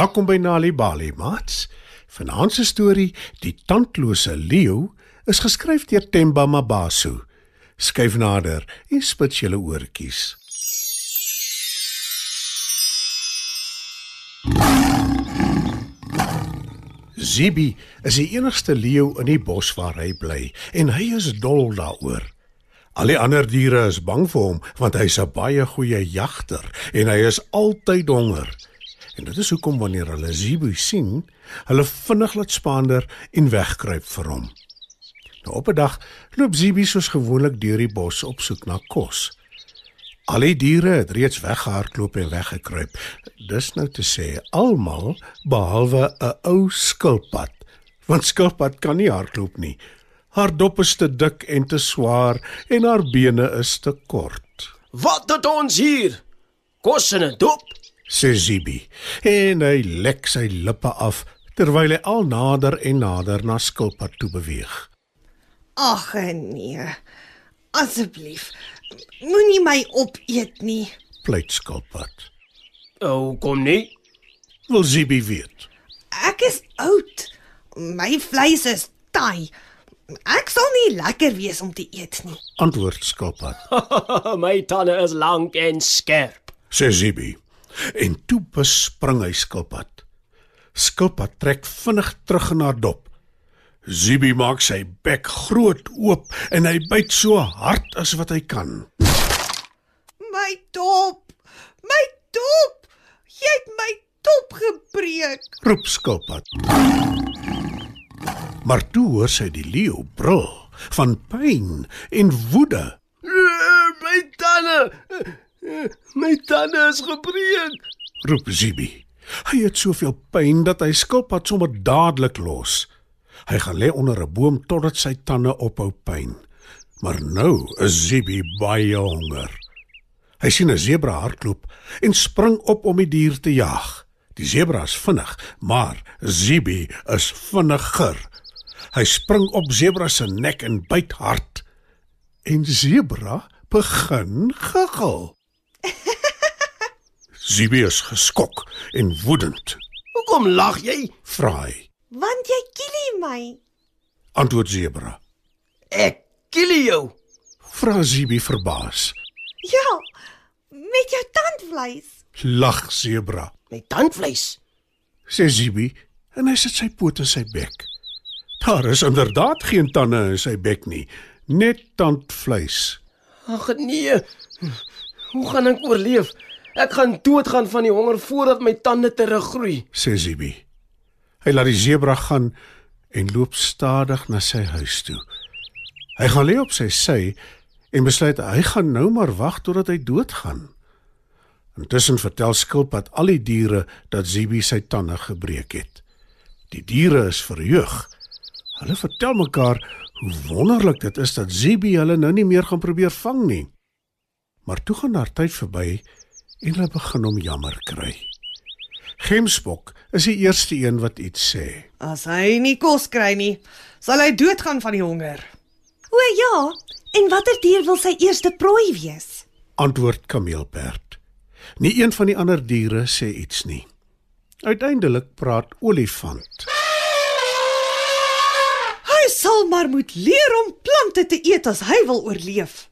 Welkom by Nali Bali, maats. Vanaand se storie, Die tandlose leeu, is geskryf deur Themba Mabaso. Skyf nader en spit julle oortjies. Zibi is die enigste leeu in die bos waar hy bly en hy is dol daaroor. Al die ander diere is bang vir hom want hy's 'n baie goeie jagter en hy is altyd honger. En dit is hoekom wanneer hulle Zibi sien, hulle vinnig laat spaander en wegkruip vir hom. Nou op 'n dag loop Zibi soos gewoonlik deur die bos op soek na kos. Al die diere het reeds weggehardloop en weggekruip. Dis nou te sê almal behalwe 'n ou skilpad. Want skilpad kan nie hardloop nie. Haar dop is te dik en te swaar en haar bene is te kort. Wat doen ons hier? Kos in 'n dop? Sê Zibi en hy lek sy lippe af terwyl hy al nader en nader na skilpad toe beweeg. Ag nee. Asseblief, moenie my opeet nie. Pleit skilpad. O, kom nie. Wil Zibi weet. Ek is oud. My vleis is taai. Ek sal nie lekker wees om te eet nie. Antwoord skilpad. My tande is lank en skerp. Sê Zibi. En toe bespring hy skilpad. Skilpad trek vinnig terug in haar dop. Zibi maak sy bek groot oop en hy byt so hard as wat hy kan. My dop. My dop. Jy het my dop gebreek. Roep skilpad. Maar toe hoor sy die leeu brul van pyn en woede. My tande. My tande is gebreek. Roep Zibi. Hy het soveel pyn dat hy skilpad sommer dadelik los. Hy gaan lê onder 'n boom totdat sy tande ophou pyn. Maar nou is Zibi baie honger. Hy sien 'n sebra hardloop en spring op om die dier te jag. Die sebra is vinnig, maar Zibi is vinniger. Hy spring op sebra se nek en byt hard. En sebra begin giggel. Zibi is geskok en woedend. Hoekom lag jy? Vra hy. Want jy kielie my. Antwoord sebra. Ek kill jou. Vra Zibi verbaas. Ja, met jou tandvleis. Lag sebra. My tandvleis. Sê Zibi en hy sit sy poot in sy bek. Daar is inderdaad geen tande in sy bek nie, net tandvleis. Ag nee. Hoe gaan ek oorleef? Ek gaan doodgaan van die honger voordat my tande teruggroei. Sê Zibi. Hy laat die sebra gaan en loop stadig na sy huis toe. Hy gaan lê op sy sy en besluit hy gaan nou maar wag totdat hy doodgaan. Intussen vertel skilpad al die diere dat Zibi sy tande gebreek het. Die diere is verheug. Hulle vertel mekaar hoe wonderlik dit is dat Zibi hulle nou nie meer gaan probeer vang nie. Maar toe gaan daar tyd verby en hulle begin hom jammer kry. Gemsbok is die eerste een wat iets sê. As hy nie kos kry nie, sal hy doodgaan van die honger. O ja, en watter dier wil sy eerste prooi wees? Antwoord kameelperd. Nie een van die ander diere sê iets nie. Uiteindelik praat olifant. Hy sal maar moet leer om plante te eet as hy wil oorleef.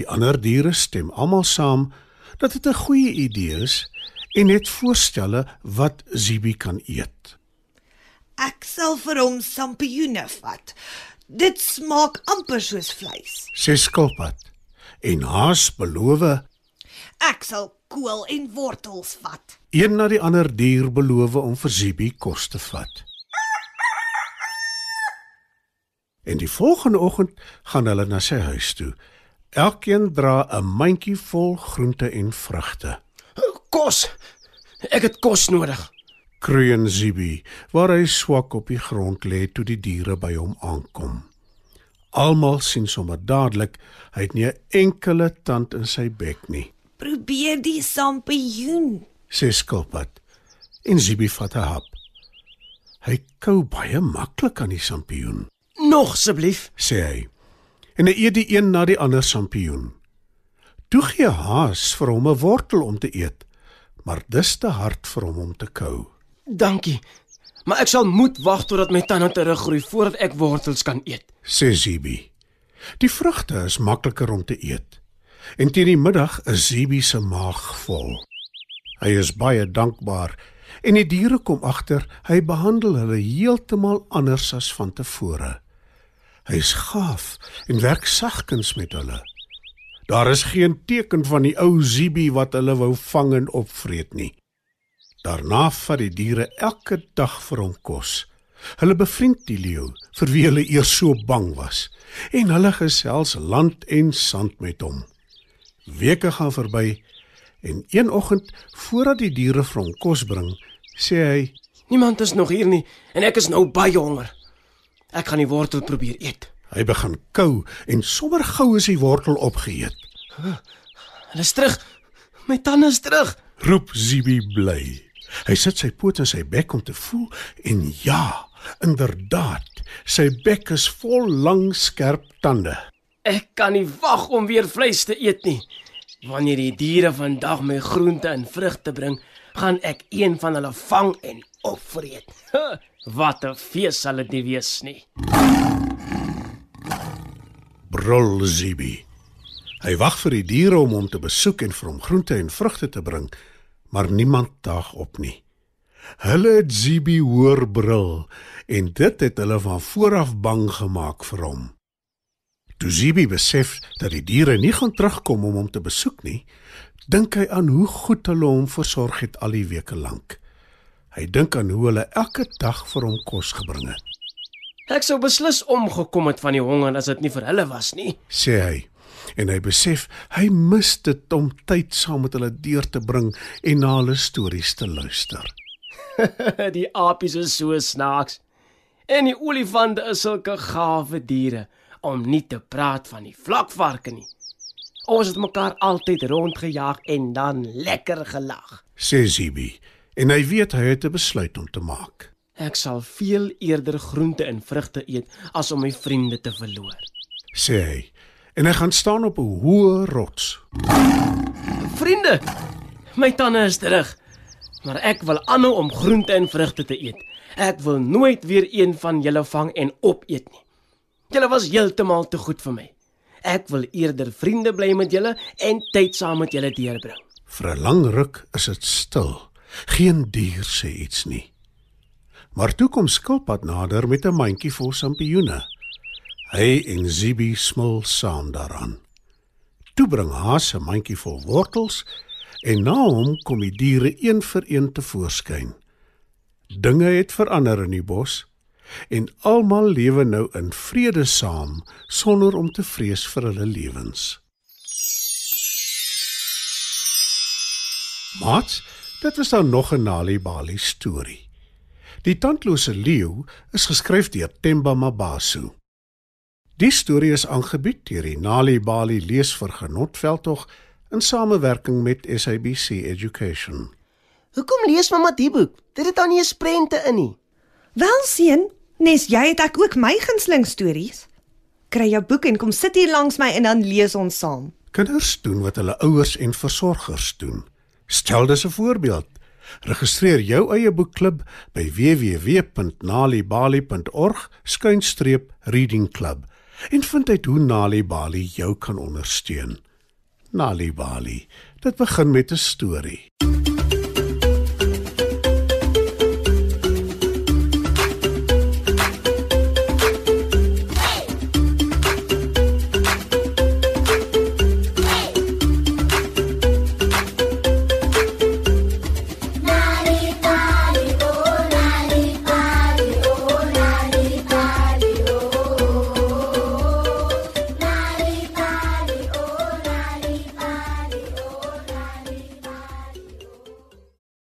Die ander diere stem almal saam dat dit 'n goeie idee is en net voorstelle wat Zibi kan eet. Ek sal vir hom sampioene vat. Dit smaak amper soos vleis. Sê skilpad. En haas beloof Ek sal kool en wortels vat. een na die ander dier beloof om vir Zibi kos te vat. En die volgende oggend gaan hulle na sy huis toe. Elkeen dra 'n mandjie vol groente en vrugte. Kos. Ek het kos nodig. Kreun Zibi, waar hy swak op die grond lê toe die diere by hom aankom. Almal sien sommer dadelik hy het nie 'n enkele tand in sy bek nie, Probeer die sampioen. sê skilpad. En Zibi vat 'n hap. Hy kou baie maklik aan die sampioen, Nog asseblief. sê hy. En hy eet die een na die ander sampioen. Toe gee Haas vir hom 'n wortel om te eet, maar dis te hard vir hom om te kou. Dankie. Maar ek sal moet wag totdat my tande teruggroei voordat ek wortels kan eet. sê Zibi. Die vrugte is makliker om te eet. En teen die middag is Zibi se maag vol. Hy is baie dankbaar en die diere kom agter hy behandel hulle heeltemal anders as van tevore. Hy is gaaf en werk sagkens met hulle. Daar is geen teken van die ou Zibi wat hulle wou vang en opvreet nie. Daarna vat die diere elke dag vir hom kos. Hulle bevriend die leeu vir wie hulle eers so bang was en hulle gesels land en sand met hom. Weke gaan verby en een oggend voordat die diere vir hom kos bring, sê hy: Niemand is nog hier nie en ek is nou baie honger. Ek gaan die wortel probeer eet. Hy begin kou en sommer gou is die wortel opgeëet. Hulle is terug. My tande is terug. Roep Zibi bly. Hy sit sy poot in sy bek om te voel en ja, inderdaad, sy bek is vol lang skerp tande. Ek kan nie wag om weer vleis te eet nie. Wanneer die diere vandag my groente en vrugte bring, gaan ek een van hulle vang en opvreet. Wat 'n fees sal dit nie wees nie. Brul Zibi. Hy wag vir die diere om hom te besoek en vir hom groente en vrugte te bring, maar niemand daag op nie. Hulle het Zibi hoor brul en dit het hulle van vooraf bang gemaak vir hom. Toe Zibi besef dat die diere nie gaan terugkom om hom te besoek nie, dink hy aan hoe goed hulle hom versorg het al die weke lank. Hy dink aan hoe hulle elke dag vir hom kos gebring het. Ek sou beslis omgekom het van die honger as dit nie vir hulle was nie. sê hy en hy besef hy mis dit om tyd saam met hulle deur te bring en na hulle stories te luister. die apies is so snaaks. En die olifante is sulke gawe diere om nie te praat van die vlakvarke nie. Ons het mekaar altyd rondgejaag en dan lekker gelag. Sê Zibi en hy weet hy het 'n besluit om te maak. Ek sal veel eerder groente en vrugte eet as om my vriende te verloor. Sê hy en hy gaan staan op 'n hoë rots. Vriende, my tande is terug. Maar ek wil aanhou om groente en vrugte te eet. Ek wil nooit weer een van julle vang en opeet nie. Julle was heeltemal te goed vir my. Ek wil eerder vriende bly met julle en tyd saam met julle deurbring. Vir 'n lang ruk is dit stil. Geen dier sê iets nie. Maar toe kom skilpad nader met 'n mandjie vol sampioene. Hy en Zibi smil saam daaraan. Toe bring Haas 'n mandjie vol wortels en na hom kom die diere een vir een te voorskyn. Dinge het verander in die bos en almal lewe nou in vrede saam sonder om te vrees vir hulle lewens. Mats, dit was dan nog 'n Nali Bali storie. Die tandlose leeu is geskryf deur Themba Mabaso. Die storie is aangebied deur die Nali Bali leesvergenotveldtog in samewerking met SABC Education. Hoekom lees mamma die boek? Dit het dan nie eens prente in nie. Wel seun, nes jy het ek ook my gunsteling stories. Kry jou boek en kom sit hier langs my en dan lees ons saam. Kinders doen wat hulle ouers en versorgers doen. Stel dis 'n voorbeeld. Registreer jou eie boekklub by www.nalibali.org/reading club en vind uit hoe Nali Bali jou kan ondersteun. Nali Bali. Dit begin met 'n storie.